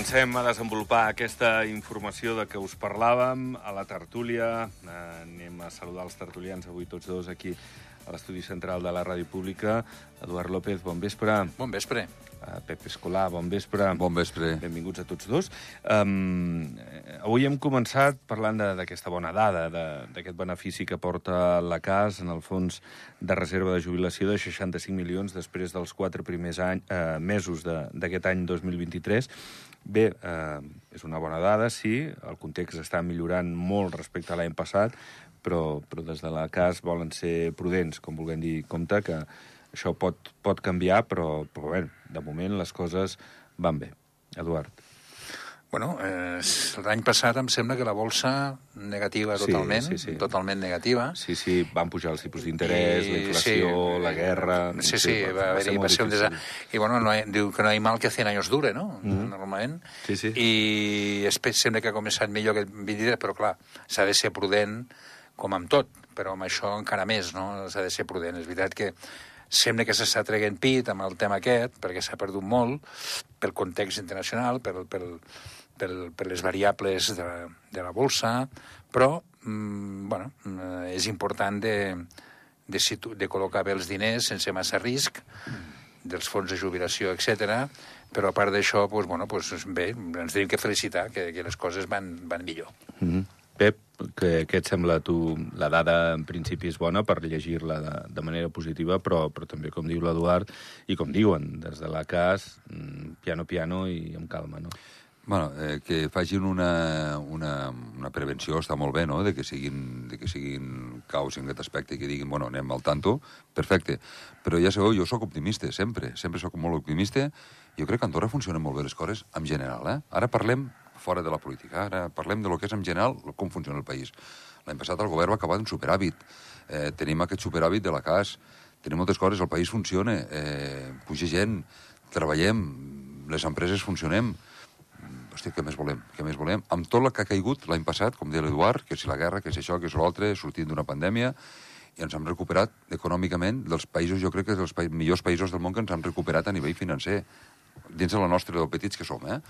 comencem a desenvolupar aquesta informació de què us parlàvem a la tertúlia. Eh, anem a saludar els tertulians avui tots dos aquí a l'estudi central de la Ràdio Pública. Eduard López, bon vespre. Bon vespre. Uh, Pep Escolà, bon vespre. Bon vespre. Benvinguts a tots dos. Um, avui hem començat parlant de- d'aquesta bona dada, de- d'aquest benefici que porta la CAS en el fons de reserva de jubilació de 65 milions després dels quatre primers any, eh, mesos de- d'aquest any 2023. Bé, eh, és una bona dada, sí, el context està millorant molt respecte a l'any passat, però, però des de la CAS volen ser prudents, com vulguem dir, compte que això pot, pot canviar, però, però bé, de moment les coses van bé. Eduard. Bueno, eh, l'any passat em sembla que la bolsa negativa Sí, totalment, sí, sí. totalment negativa. Sí, sí, van pujar els tipus d'interès, la inflació, sí, la guerra... Sí, sí, va, haver-hi, ser va molt ser un desastre. I bueno, no hay, diu que no hi ha mal que 100 anys dure, no? Mm. Normalment. Sí, sí. I després sembla que ha començat millor que el 23, però clar, s'ha de ser prudent com amb tot, però amb això encara més, no? S'ha de ser prudent. És veritat que sembla que s'està traient pit amb el tema aquest, perquè s'ha perdut molt pel context internacional, pel, pel, pel, per les variables de, de la bolsa, però mm, bueno, mm, és important de, de, situ, de col·locar bé els diners sense massa risc, dels fons de jubilació, etc. Però a part d'això, doncs, bueno, doncs, bé, ens tenim que felicitar que, que les coses van, van millor. Mm -hmm. Pep, que, què et sembla a tu? La dada en principi és bona per llegir-la de, de manera positiva, però, però també, com diu l'Eduard, i com diuen des de la CAS, mm, piano, piano i amb calma, no? Bueno, eh, que facin una, una, una prevenció està molt bé, no?, de que siguin, de que siguin caus en aquest aspecte i que diguin, bueno, anem al tanto, perfecte. Però ja sabeu, jo sóc optimista, sempre, sempre sóc molt optimista. Jo crec que Andorra funcionen molt bé les coses en general, eh? Ara parlem fora de la política, ara parlem de lo que és en general com funciona el país. L'any passat el govern va acabar en superàvit. Eh, tenim aquest superàvit de la CAS, tenim moltes coses, el país funciona, eh, puja gent, treballem, les empreses funcionem, hòstia, què més volem? Què més volem? Amb tot el que ha caigut l'any passat, com deia l'Eduard, que si la guerra, que si això, que si l'altre, sortint d'una pandèmia, i ens hem recuperat econòmicament dels països, jo crec que és dels pa millors països del món que ens han recuperat a nivell financer, dins de la nostra, del petits que som, eh?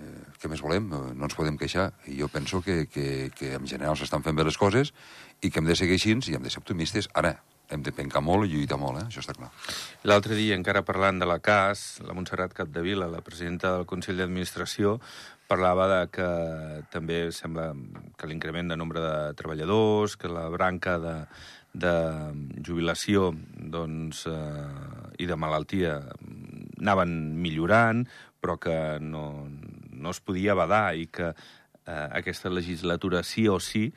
Eh què més volem? Eh, No ens podem queixar. I jo penso que, que, que en general s'estan fent bé les coses i que hem de seguir així i hem de ser optimistes. Ara, hem de pencar molt i lluitar molt, eh? això està clar. L'altre dia, encara parlant de la CAS, la Montserrat Capdevila, la presidenta del Consell d'Administració, parlava de que també sembla que l'increment de nombre de treballadors, que la branca de, de jubilació doncs, eh, i de malaltia anaven millorant, però que no, no es podia badar i que eh, aquesta legislatura sí o sí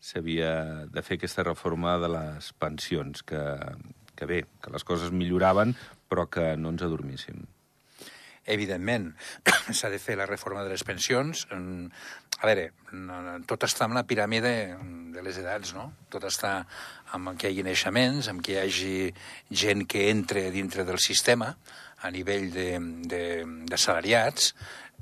s'havia de fer aquesta reforma de les pensions, que, que bé, que les coses milloraven, però que no ens adormíssim. Evidentment, s'ha de fer la reforma de les pensions. Mm, A veure, no, no, tot està amb la piràmide de les edats, no? Tot està amb que hi hagi naixements, amb que hi hagi gent que entre dintre del sistema a nivell de, de, de salariats,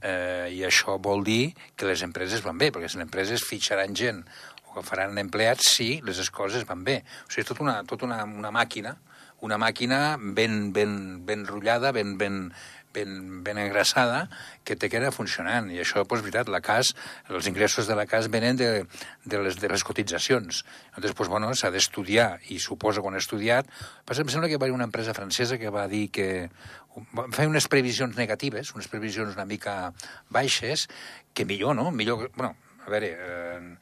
eh, i això vol dir que les empreses van bé, perquè les empreses fitxaran gent o que faran empleats si les coses van bé. O sigui, és tot una, tot una, una màquina, una màquina ben, ben, ben rotllada, ben, ben, ben, ben engraçada, que té que anar funcionant. I això, doncs, veritat, la CAS, els ingressos de la CAS venen de, de, les, de les cotitzacions. Llavors, doncs, bueno, s'ha d'estudiar, i suposo que ho han estudiat. Però em sembla que va haver una empresa francesa que va dir que fer unes previsions negatives, unes previsions una mica baixes, que millor, no? Millor, bueno, a veure, eh,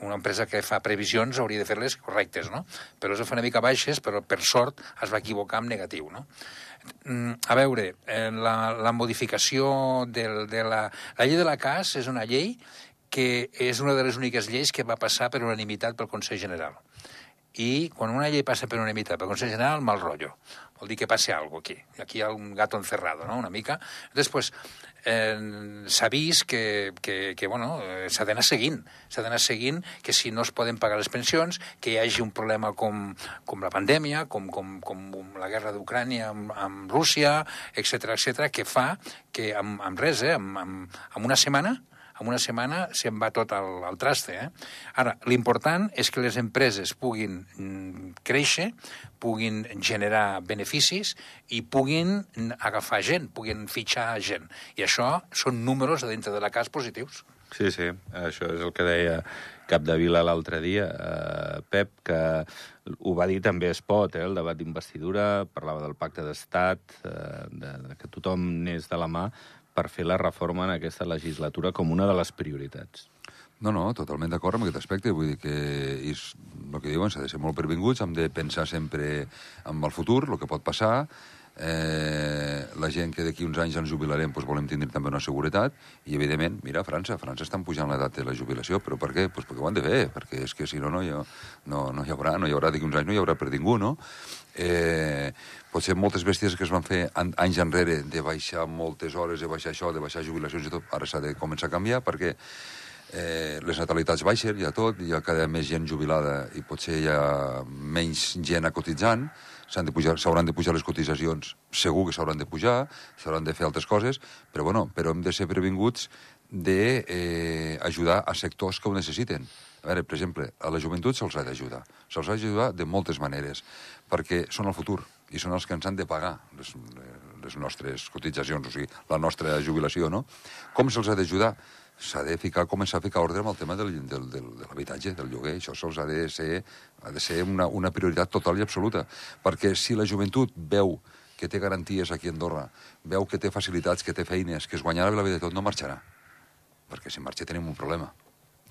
una empresa que fa previsions hauria de fer-les correctes, no? Però es fer una mica baixes, però per sort es va equivocar amb negatiu, no? Mm, A veure, eh, la, la modificació del, de la... La llei de la CAS és una llei que és una de les úniques lleis que va passar per unanimitat pel Consell General. I quan una llei passa per unanimitat pel Consell General, mal rotllo. Vol dir que passe alguna aquí. Aquí hi ha un gato encerrado, no?, una mica. Després, eh, s'ha vist que, que, que bueno, eh, s'ha d'anar seguint. S'ha d'anar seguint que si no es poden pagar les pensions, que hi hagi un problema com, com la pandèmia, com, com, com la guerra d'Ucrània amb, amb Rússia, etc etc, que fa que amb, amb res, eh, amb, amb, amb una setmana, en una setmana se'n va tot al, al traste. Eh? Ara, l'important és que les empreses puguin mm, créixer, puguin generar beneficis i puguin agafar gent, puguin fitxar gent. I això són números a dintre de la casa positius. Sí, sí, això és el que deia Capdevila l'altre dia, eh, Pep, que ho va dir també Espot, eh, el debat d'investidura, parlava del pacte d'estat, eh, de, de que tothom n'és de la mà per fer la reforma en aquesta legislatura com una de les prioritats. No, no, totalment d'acord amb aquest aspecte. Vull dir que és el que diuen, s'ha de ser molt pervinguts, hem de pensar sempre en el futur, el que pot passar, eh, la gent que d'aquí uns anys ens jubilarem doncs volem tindre també una seguretat i evidentment, mira, França, França estan pujant l'edat de la jubilació, però per què? Pues perquè ho han de fer, perquè és que si no no hi, ha, no, no hi haurà, no hi haurà d'aquí uns anys no hi haurà per ningú, no? Eh, potser moltes bèsties que es van fer an anys enrere de baixar moltes hores, de baixar això, de baixar jubilacions i tot, ara s'ha de començar a canviar perquè eh, les natalitats baixen, ha tot, hi ha cada més gent jubilada i potser hi ha menys gent acotitzant, s'han de pujar, s'hauran de pujar les cotitzacions, segur que s'hauran de pujar, s'hauran de fer altres coses, però bueno, però hem de ser previnguts de eh, a sectors que ho necessiten. A veure, per exemple, a la joventut se'ls ha d'ajudar. Se'ls ha d'ajudar de moltes maneres, perquè són el futur i són els que ens han de pagar les, les nostres cotitzacions, o sigui, la nostra jubilació, no? Com se'ls ha d'ajudar? S'ha de ficar, començar a ficar ordre amb el tema del, del, del, de l'habitatge, del lloguer. Això sols ha de ser, ha de ser una, una prioritat total i absoluta. Perquè si la joventut veu que té garanties aquí a Andorra, veu que té facilitats, que té feines, que es guanyarà la vida de tot, no marxarà. Perquè si marxa tenim un problema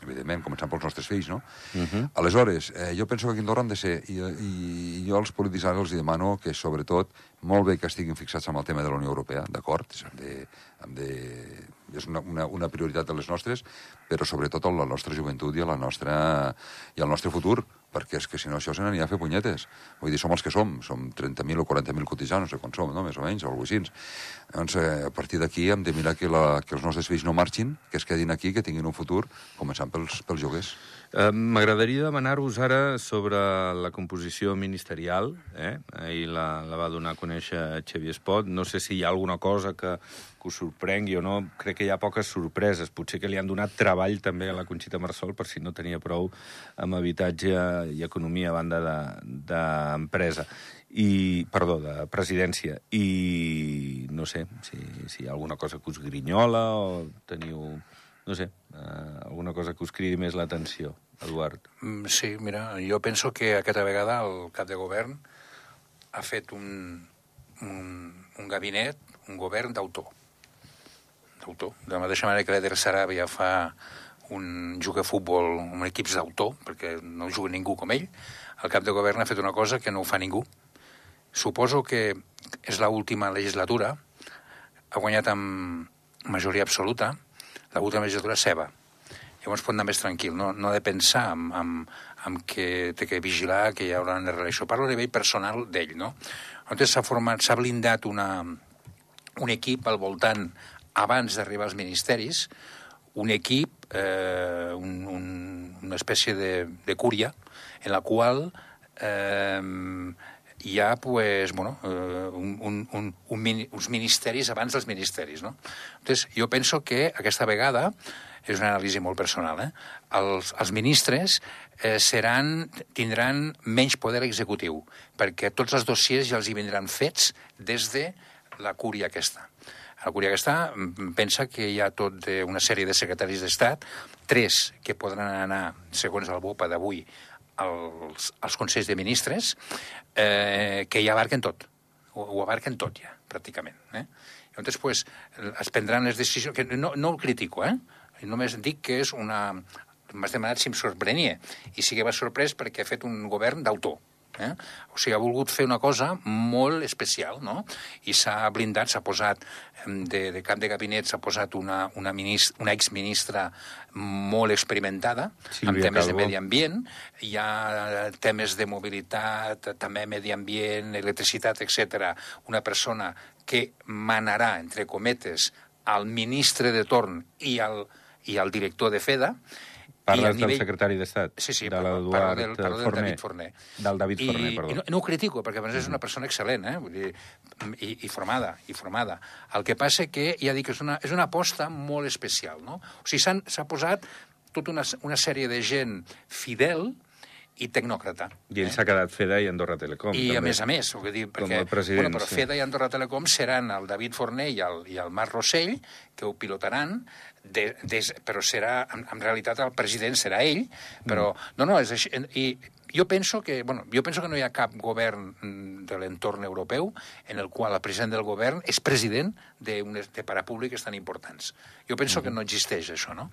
evidentment, començant pels nostres fills, no? Uh -huh. Aleshores, eh, jo penso que aquí a Andorra han de ser, i, i, i jo als polítics ara els demano que, sobretot, molt bé que estiguin fixats amb el tema de la Unió Europea, d'acord? Hem de, hem de és una, una, una prioritat de les nostres, però sobretot a la nostra joventut i a la nostra, i al nostre futur, perquè és que si no això se n'anirà a fer punyetes. Vull dir, som els que som, som 30.000 o 40.000 cotitzants, no sé quan som, no? més o menys, o alguna cosa així. Doncs eh, a partir d'aquí hem de mirar que, la, que els nostres fills no marxin, que es quedin aquí, que tinguin un futur, començant pels, pels joguers. Eh, M'agradaria demanar-vos ara sobre la composició ministerial. Eh? Ahir la, la va donar a conèixer Xavier Espot. No sé si hi ha alguna cosa que, que us sorprengui o no. Crec que hi ha poques sorpreses. Potser que li han donat treball també a la Conxita Marsol per si no tenia prou amb habitatge i economia a banda d'empresa. De, i, perdó, de presidència. I no sé si, si hi ha alguna cosa que us grinyola o teniu no sé, eh, alguna cosa que us cridi més l'atenció. Eduard. Mm, sí, mira, jo penso que aquesta vegada el cap de govern ha fet un, un, un gabinet, un govern d'autor. D'autor. De la mateixa manera que l'Eder Sarabia fa un juga a futbol amb equips d'autor, perquè no juga ningú com ell, el cap de govern ha fet una cosa que no ho fa ningú. Suposo que és l última legislatura, ha guanyat amb majoria absoluta, l'última legislatura seva llavors pot anar més tranquil, no, no ha de pensar en, en, en que té que vigilar que hi haurà una relació. Parlo a nivell personal d'ell, no? Llavors s'ha format, s'ha blindat una, un equip al voltant, abans d'arribar als ministeris, un equip, eh, un, un, una espècie de, de cúria, en la qual eh, hi ha pues, bueno, eh, un, un, un, un, uns ministeris abans dels ministeris. No? Entonces, jo penso que aquesta vegada és una anàlisi molt personal, eh? els, els ministres eh, seran, tindran menys poder executiu, perquè tots els dossiers ja els hi vindran fets des de la cúria aquesta. La cúria aquesta mm, pensa que hi ha tot una sèrie de secretaris d'Estat, tres que podran anar, segons el BOPA d'avui, als, als Consells de Ministres, eh, que ja abarquen tot. Ho, ho abarquen tot ja, pràcticament. Eh? Llavors, pues, es prendran les decisions... Que no, no el critico, eh? Només dic que és una... M'has demanat si em sorprenia. I sí que va sorprès perquè ha fet un govern d'autor. Eh? O sigui, ha volgut fer una cosa molt especial, no? I s'ha blindat, s'ha posat de, de cap de gabinet, s'ha posat una, una, minist, una exministra molt experimentada, Sílvia amb temes Calvo. de medi ambient, hi ha temes de mobilitat, també medi ambient, electricitat, etc. Una persona que manarà, entre cometes, al ministre de torn i al, i al director de FEDA, Parles nivell... del secretari d'Estat? Sí, sí, de parlo, parlo, del, parlo del Forner. David Forner. Del David I, Forner, perdó. I no, no ho critico, perquè a més és una persona excel·lent, eh? Vull dir, i, i formada, i formada. El que passa que, ja dic, és una, és una aposta molt especial, no? O sigui, s'ha posat tota una, una sèrie de gent fidel i tecnòcrata. I ell s'ha quedat FEDA i Andorra Telecom. I a també. més a més, ho dir, Com perquè, a president, bueno, però. FEDA i Andorra Telecom seran el David Forner i el, i el Marc Rossell, que ho pilotaran, de, des, però serà, en, en realitat el president serà ell, però Mm. no, no, és així, i jo penso que, bueno, jo penso que no hi ha cap govern mm, de l'entorn europeu en el qual el president del govern és president d'unes de parapúbliques tan importants. Jo penso que no existeix això, no?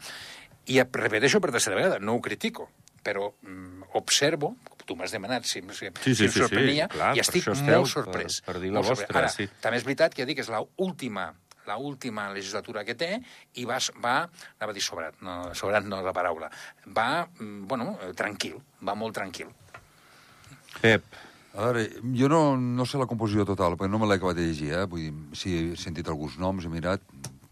I eh, repeteixo per tercera vegada, no ho critico, però mm, observo, tu m'has demanat si, si, Sí, sí, si em sí, sí, sorprenia, clar, i estic molt sorprès. per- per dir la vostra, Ara, sí. també és veritat que ja dic que és l'última la última legislatura que té i va, va anava a dir sobrat, no, sobrat no és la paraula, va, mm, bueno, eh, tranquil, va molt tranquil. Pep, A veure, jo no, no sé la composició total, perquè no me l'he acabat de llegir, eh? Vull dir, sí, he sentit alguns noms, he mirat,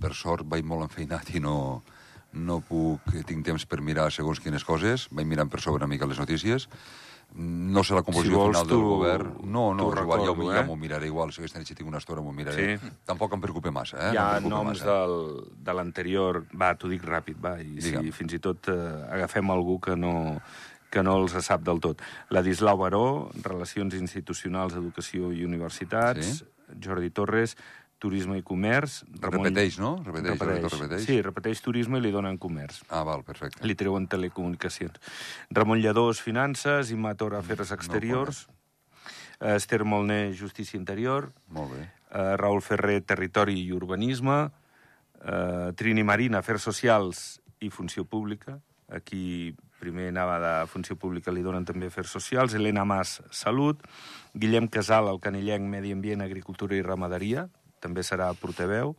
per sort vaig molt enfeinat i no, no puc, tinc temps per mirar segons quines coses, vaig mirant per sobre una mica les notícies, no sé la composició Si final del tu- govern. No, no, és igual, ja, m'ho- ja eh? m'ho miraré igual, si aquesta nit si tinc una estona m'ho miraré. Sí. Tampoc em preocupa massa, eh? hi ha no noms massa. del, de l'anterior... Va, t'ho dic ràpid, va. I Digue'm. si fins i tot eh, agafem algú que no, que no els sap del tot. Ladislau Baró, Relacions Institucionals, Educació i Universitats. Sí. Jordi Torres, Turisme i Comerç. Repeteix, no? Repeteix, repeteix. repeteix. Sí, repeteix Turisme i li donen Comerç. Ah, val, perfecte. Li treuen telecomunicacions. Ramon Lladós, Finances, Imator, Afers Exteriors, no Esther Molné, Justícia Interior, Molt bé. eh, Raül Ferrer, Territori i Urbanisme, eh, Trini Marín, Afers Socials i Funció Pública. Aquí primer anava de Funció Pública, li donen també Afers Socials. Helena Mas, Salut. Guillem Casal, el Canillenc, Medi Ambient, Agricultura i Ramaderia, també serà portaveu.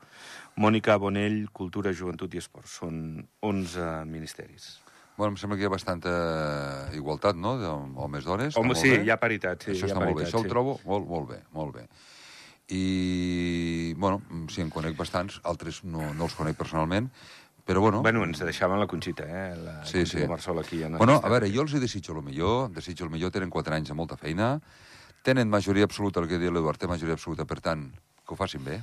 Mònica Bonell, Cultura, Joventut i Esport. Són 11 ministeris. Bueno, em sembla que hi ha bastanta igualtat, no?, d'homes dones. Home, Està molt sí, bé. hi ha paritat. Sí, Això hi ha està molt bé. paritat, Això sí. ho trobo molt, molt bé, molt bé. I, bueno, sí, en conec bastants, altres no, no els conec personalment, però bueno... Bueno, ens deixaven la Conxita, eh? La Sí, Conxita sí. Marsol aquí. En Bueno, a veure, jo els hi desitjo el millor, desitjo el millor, tenen 4 anys de molta feina, tenen majoria absoluta, el que diu l'Eduard, té majoria absoluta, per tant, que ho facin bé,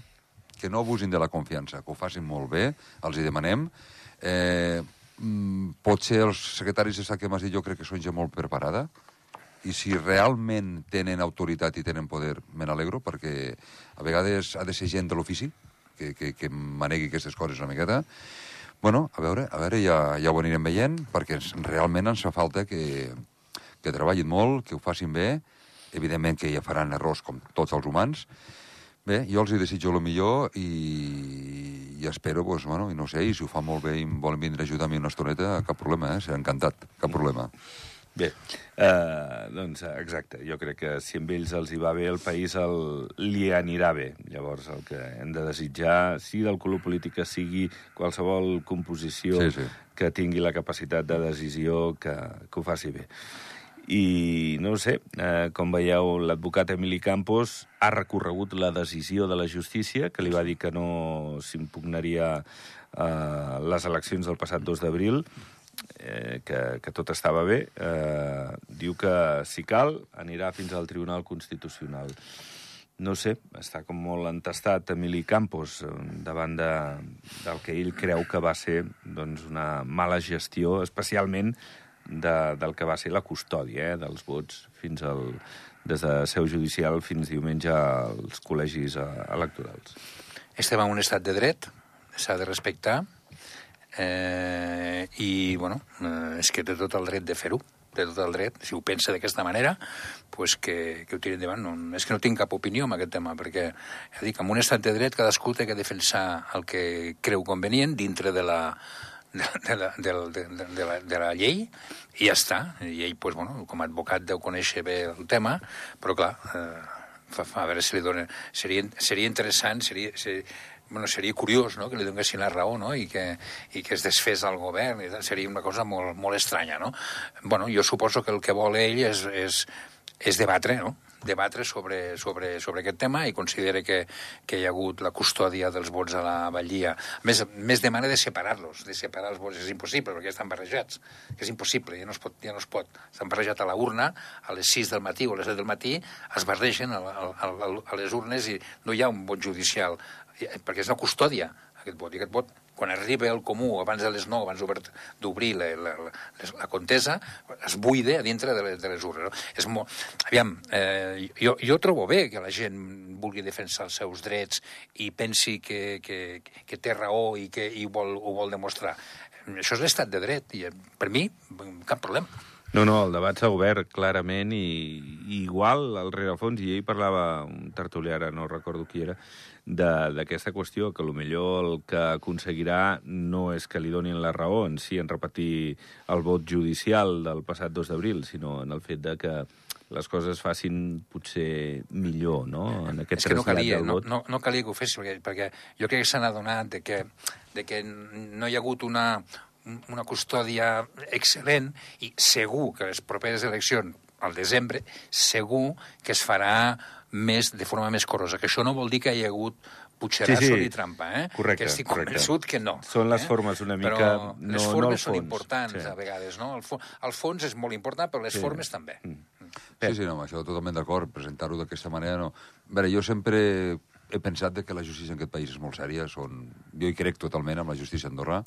que no abusin de la confiança, que ho facin molt bé, els hi demanem. Eh, mm, potser els secretaris d'Estat que m'has dit jo crec que són gent molt preparada, i si realment tenen autoritat i tenen poder, me n'alegro, perquè a vegades ha de ser gent de l'ofici que, que, que manegui aquestes coses una miqueta. Bueno, a veure, a veure ja, ja ho anirem veient, perquè realment ens fa falta que, que treballin molt, que ho facin bé, evidentment que ja faran errors com tots els humans. Bé, jo els hi desitjo el millor i, i espero, pues, bueno, i no sé, i si ho fan molt bé i em volen vindre a ajudar a mi una estoneta, cap problema, eh? Serà encantat, cap problema. Bé, uh, doncs eh, exacte, jo crec que si amb ells els hi va bé, el país el, li anirà bé. Llavors el que hem de desitjar, si del color polític que sigui qualsevol composició Sí, sí. que tingui la capacitat de decisió, que, que ho faci bé. I no sé, eh, com veieu, l'advocat Emili Campos ha recorregut la decisió de la justícia, que li va dir que no s'impugnaria eh, les eleccions del passat 2 d'abril, eh, que, que tot estava bé. Eh, diu que, si cal, anirà fins al Tribunal Constitucional. No sé, està com molt entestat Emili Campos eh, davant de, del que ell creu que va ser doncs, una mala gestió, especialment de, del que va ser la custòdia eh, dels vots fins al, des de seu judicial fins diumenge als col·legis eh, electorals. Estem en un estat de dret, s'ha de respectar, eh, i, bueno, eh, és que té tot el dret de fer-ho, té tot el dret. Si ho pensa d'aquesta manera, pues que, que ho tiri endavant. No, és que no tinc cap opinió en aquest tema, perquè, ja dic, en un estat de dret cadascú té que defensar el que creu convenient dintre de la, de, de, la, de, de, de, la, de la llei i ja està. I ell, pues, bueno, com a advocat deu conèixer bé el tema, però clar, eh, fa, fa, a veure si li dona... Seria, seria interessant, seria, seria, bueno, seria curiós no? que li donessin la raó no? I, que, i que es desfés el govern. I tal. Seria una cosa molt, molt estranya. No? Bueno, jo suposo que el que vol ell és, és, és debatre, no? Debatre sobre, sobre, sobre aquest tema i considera que, que hi ha hagut la custòdia dels vots a la Vallia. A més, més demana de separar-los, de separar els vots. És impossible, perquè estan barrejats. Que és impossible, ja no es pot. Ja no es pot. S'han barrejat a la urna, a les 6 del matí o a les 7 del matí, es barregen a, a, a, a les urnes i no hi ha un vot judicial, perquè és una custòdia, aquest vot. I aquest vot quan arriba el comú, abans de les 9, abans d'obrir la, la, la, la contesa, es buida a dintre de les, de les urnes. No? És molt... Aviam, eh, jo, jo trobo bé que la gent vulgui defensar els seus drets i pensi que, que, que té raó i que i vol, ho vol demostrar. Això és l'estat de dret i per mi cap problema. No, no, el debat s'ha obert clarament i, i igual al rerefons, i ell parlava, un tertulià, ara no recordo qui era, d'aquesta qüestió, que millor el que aconseguirà no és que li donin la raó en si en repetir el vot judicial del passat 2 d'abril, sinó en el fet de que les coses facin potser millor, no? En aquest és que no calia, no, no, no calia que ho fessi, perquè, perquè jo crec que s'han adonat de que, de que no hi ha hagut una, una custòdia excel·lent i segur que les properes eleccions al desembre, segur que es farà més, de forma més corosa. Que això no vol dir que hi ha hagut Puigceràs sí, sí. i trampa, eh? Correcte, que estic correcte. convençut que no. Són les eh? formes una mica... Però no, les formes no el són fons. importants, sí. a vegades, no? El, fo el fons és molt important, però les sí. formes també. Mm. Sí, sí, no, amb això totalment d'acord. Presentar-ho d'aquesta manera, no. A veure, jo sempre he pensat que la justícia en aquest país és molt sèria. Són... Jo hi crec totalment amb la justícia a Andorra.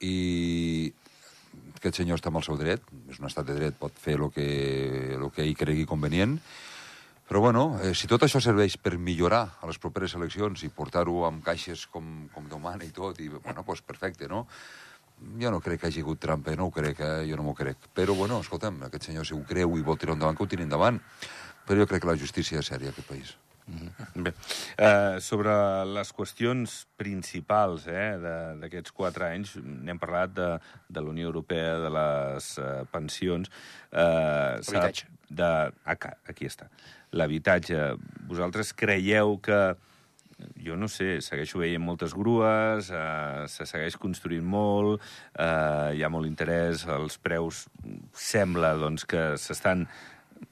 I aquest senyor està amb el seu dret, és un estat de dret, pot fer el que, el que ell cregui convenient, però, bueno, eh, si tot això serveix per millorar a les properes eleccions i portar-ho amb caixes com, com Déu mana i tot, i, bueno, doncs perfecte, no? Jo no crec que hagi hagut trampa, no ho crec, eh? jo no m'ho crec. Però, bueno, escolta'm, aquest senyor si ho creu i vol tirar endavant, que ho tiri endavant. Però jo crec que la justícia és sèria, aquest país. Mm -hmm. Bé, uh, sobre les qüestions principals eh, d'aquests quatre anys, n'hem parlat de, de la Unió Europea, de les uh, pensions... Uh, Habitatge. De, ah, aquí està l'habitatge. Vosaltres creieu que jo no sé, segueixo veient moltes grues, eh, se segueix construint molt, eh, hi ha molt interès, els preus sembla doncs, que s'estan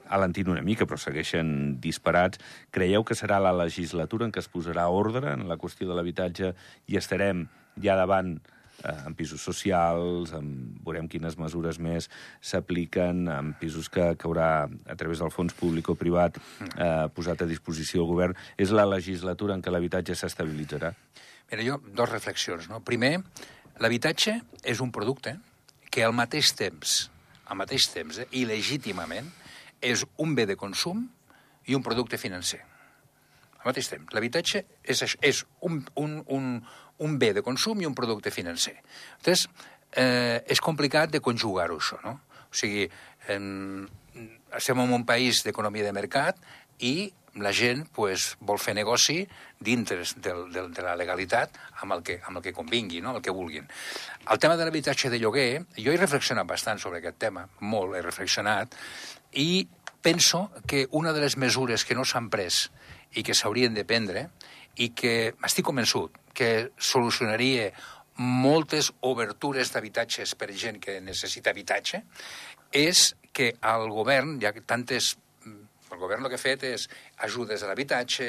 alentint una mica, però segueixen disparats. Creieu que serà la legislatura en què es posarà ordre en la qüestió de l'habitatge i estarem ja davant eh, en pisos socials, en, veurem quines mesures més s'apliquen, en pisos que caurà a través del fons públic o privat eh, posat a disposició del govern. És la legislatura en què l'habitatge s'estabilitzarà? Mira, jo, dos reflexions. No? Primer, l'habitatge és un producte que al mateix temps, al mateix temps, eh, il·legítimament, és un bé de consum i un producte financer. Al mateix temps, l'habitatge és, és un, un, un, un bé de consum i un producte financer. Llavors, eh, és complicat de conjugar-ho, això, no? O sigui, eh, estem en un país d'economia de mercat i la gent pues, vol fer negoci dintre del, del, de la legalitat amb el, que, amb el que convingui, no? el que vulguin. El tema de l'habitatge de lloguer, jo he reflexionat bastant sobre aquest tema, molt he reflexionat, i penso que una de les mesures que no s'han pres i que s'haurien de prendre i que estic convençut que solucionaria moltes obertures d'habitatges per gent que necessita habitatge, és que el govern, ja que tantes el govern el que ha fet és ajudes a l'habitatge,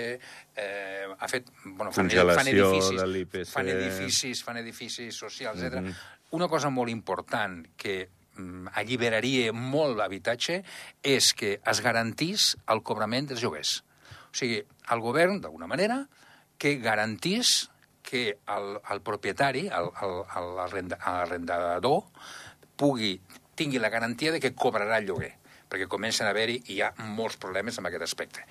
eh, ha fet, bueno, fan, fan edificis, fan edificis, fan edificis socials, etc. Mm -hmm. Una cosa molt important que mm, alliberaria molt l'habitatge és que es garantís el cobrament dels lloguers. O sigui, el govern, d'alguna manera, que garantís que el, el propietari, l'arrendador, pugui, tingui la garantia de que cobrarà el lloguer, perquè comencen a haver-hi hi ha molts problemes en aquest aspecte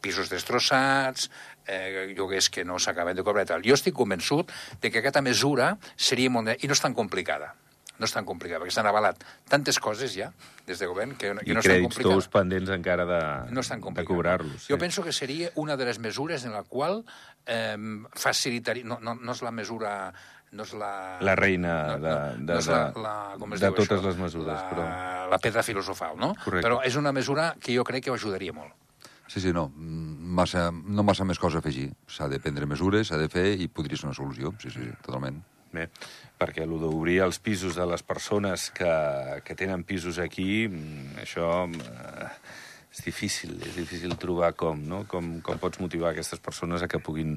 pisos destrossats, eh, lloguers que no s'acaben de cobrar tal. Jo estic convençut de que aquesta mesura seria molt... i no és tan complicada no és tan complicat, perquè s'han avalat tantes coses ja, des de govern, que, que no és tan complicat. I crèdits pendents encara de, no de cobrar-los. Sí. Jo penso que seria una de les mesures en la qual eh, facilitaria... No, no, no és la mesura no és la... La reina no, de, de, no és la, la, com es de diu totes això? les mesures, la, però... La pedra filosofal, no? Correcte. Però és una mesura que jo crec que ho ajudaria molt. Sí, sí, no. Massa, no massa més cosa a afegir. S'ha de prendre mesures, s'ha de fer i podria ser una solució. Sí, sí, totalment. Bé, perquè el d'obrir els pisos de les persones que, que tenen pisos aquí, mm, això... Eh, és difícil, és difícil trobar com, no? Com, com pots motivar aquestes persones a que puguin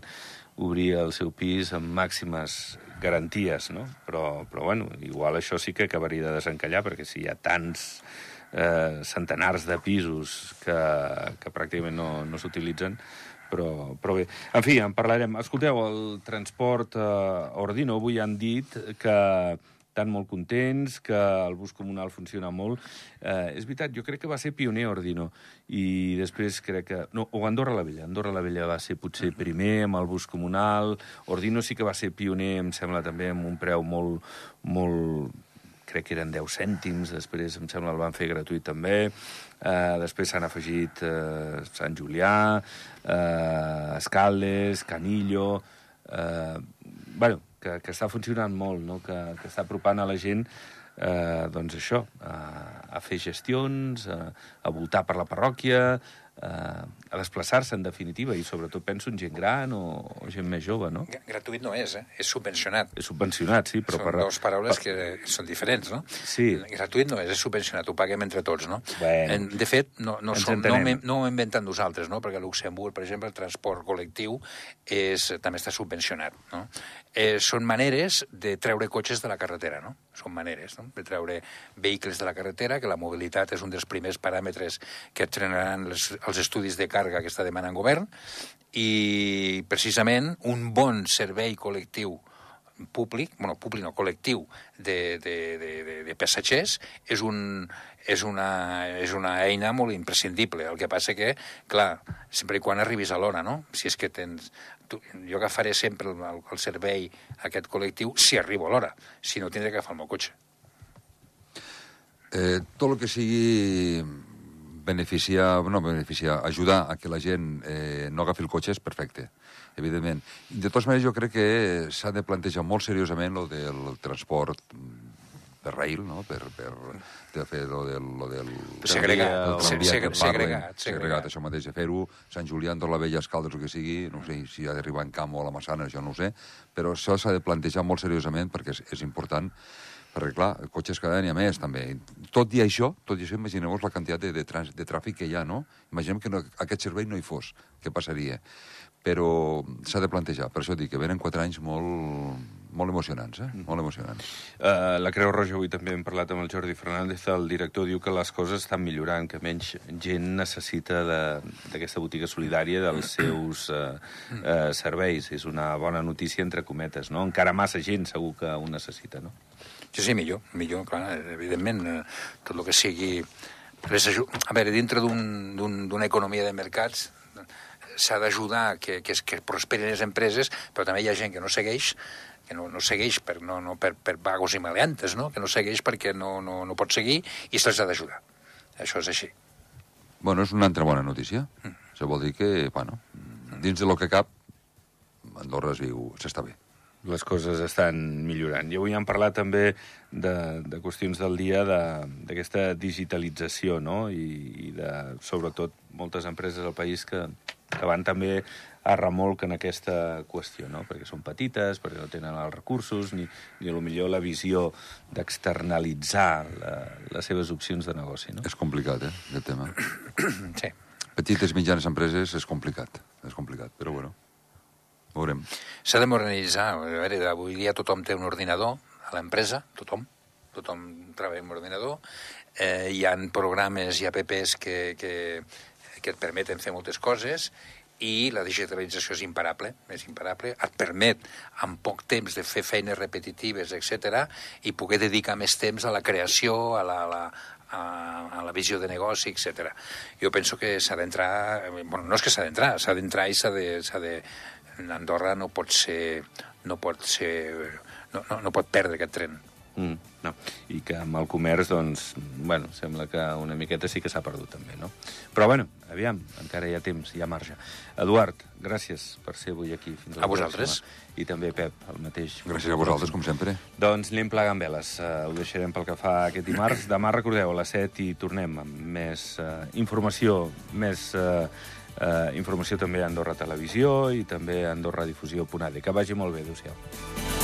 obrir el seu pis amb màximes garanties, no? Però, però bueno, igual això sí que acabaria de desencallar, perquè si hi ha tants eh, centenars de pisos que, que pràcticament no, no s'utilitzen, però, però bé. En fi, en parlarem. Escolteu, el transport eh, Ordino avui han dit que estan molt contents, que el bus comunal funciona molt. Eh, és veritat, jo crec que va ser pioner Ordino, i després crec que... No, o Andorra la Vella. Andorra la Vella va ser potser primer amb el bus comunal. Ordino sí que va ser pioner, em sembla, també amb un preu molt, molt crec que eren 10 cèntims, després em sembla el van fer gratuït també, eh, després s'han afegit eh, Sant Julià, eh, Escaldes, Canillo... Eh, bueno, que, que està funcionant molt, no? que, que està apropant a la gent eh, doncs això, a, a fer gestions, a, a voltar per la parròquia, eh, a desplaçar-se, en definitiva, i sobretot penso en gent gran o, o gent més jove, no? Gratuït no és, eh? És subvencionat. És subvencionat, sí, però... Són per, dues paraules per... que són diferents, no? Sí. Gratuït no és, és subvencionat, ho paguem entre tots, no? Bueno, de fet, no, no, som, no, no ho inventem nosaltres, no? Perquè a Luxemburg, per exemple, el transport col·lectiu és, també està subvencionat, no? Eh, són maneres de treure cotxes de la carretera, no? Són maneres, no? De treure vehicles de la carretera, que la mobilitat és un dels primers paràmetres que trenaran els, els estudis de càrrega que està demanant govern, i precisament un bon servei col·lectiu públic, bueno, públic no, col·lectiu de, de, de, de, de passatgers és, un, és, una, és una eina molt imprescindible. El que passa que, clar, sempre i quan arribis a l'hora, no? Si és que tens... Tu, jo agafaré sempre el, el, servei aquest col·lectiu si arribo a l'hora. Si no, tindré que agafar el meu cotxe. Eh, tot el que sigui beneficiar, no beneficiar, ajudar a que la gent eh, no agafi el cotxe és perfecte, evidentment. De totes maneres, jo crec que s'ha de plantejar molt seriosament lo del transport per rail, no? per, per de fer lo del... Lo del Segregat, del tramvia se- que segre- parlen. segregat, segregat, segregat. això mateix, de fer-ho, Sant Julià, Andorra la Vella, Escaldes, el que sigui, no sé si ha d'arribar en Camp o a la Massana, això no ho sé, però això s'ha de plantejar molt seriosament perquè és, és important perquè, clar, cotxes cada dia més, també. Tot i això, tot i això, imagineu-vos la quantitat de, de, trans, de tràfic que hi ha, no? Imaginem que no, aquest servei no hi fos. Què passaria? Però s'ha de plantejar. Per això dic que venen quatre anys molt, molt emocionants, eh? Molt emocionants. Uh, la Creu Roja, avui també hem parlat amb el Jordi Fernández, el director diu que les coses estan millorant, que menys gent necessita de- d'aquesta botiga solidària dels seus uh, uh, serveis. És una bona notícia, entre cometes, no? Encara massa gent segur que ho necessita, no? Sí, sí, millor, millor, clar, evidentment, eh, tot el que sigui... Les. A veure, dintre d'un- d'un- d'una economia de mercats s'ha d'ajudar que, que, es- que prosperin les empreses, però també hi ha gent que no segueix, que no, no segueix per, no, no per, per vagos i maleantes, no? que no segueix perquè no, no, no pot seguir i se'ls ha d'ajudar. Això és així. Bueno, és una altra bona notícia. Això vol dir que, bueno, dins de lo que cap, Andorra es viu, s'està bé. les coses estan millorant. I avui hem parlat també de, de qüestions del dia de- d'aquesta digitalització, no? I, i de, sobretot, moltes empreses del país que, que van també a remolc en aquesta qüestió, no? Perquè són petites, perquè no tenen els recursos, ni, ni a lo millor la visió d'externalitzar les seves opcions de negoci, no? És complicat, eh, aquest tema. Sí. Petites, mitjanes empreses és complicat, és complicat, però bueno, veurem. S'ha de modernitzar. A veure, avui dia tothom té un ordinador a l'empresa, tothom. Tothom treballa amb ordinador. Eh, hi han programes i apps que, que, que et permeten fer moltes coses i la digitalització és imparable, és imparable, et permet en poc temps de fer feines repetitives, etc i poder dedicar més temps a la creació, a la, a la, a, a la visió de negoci, etc. Jo penso que s'ha d'entrar... Bueno, no és que s'ha d'entrar, s'ha d'entrar i s'ha de, de... Andorra no pot ser... No pot ser... No, no, no pot perdre aquest tren. Mm, no. I que amb el comerç, doncs, bueno, sembla que una miqueta sí que s'ha perdut també, no? Però, bueno, aviam, encara hi ha temps, hi ha marge. Eduard, gràcies per ser avui aquí. Fins A vosaltres. pròxima. I també, Pep, el mateix. Gràcies a vosaltres, com sempre. Doncs anem plegant veles. Uh, ho deixarem pel que fa aquest dimarts. Demà, recordeu, a les 7 i tornem amb més uh, informació, més uh, uh, informació també a Andorra Televisió i també a AndorraDifusió.ad. Que vagi molt bé, adéu-siau.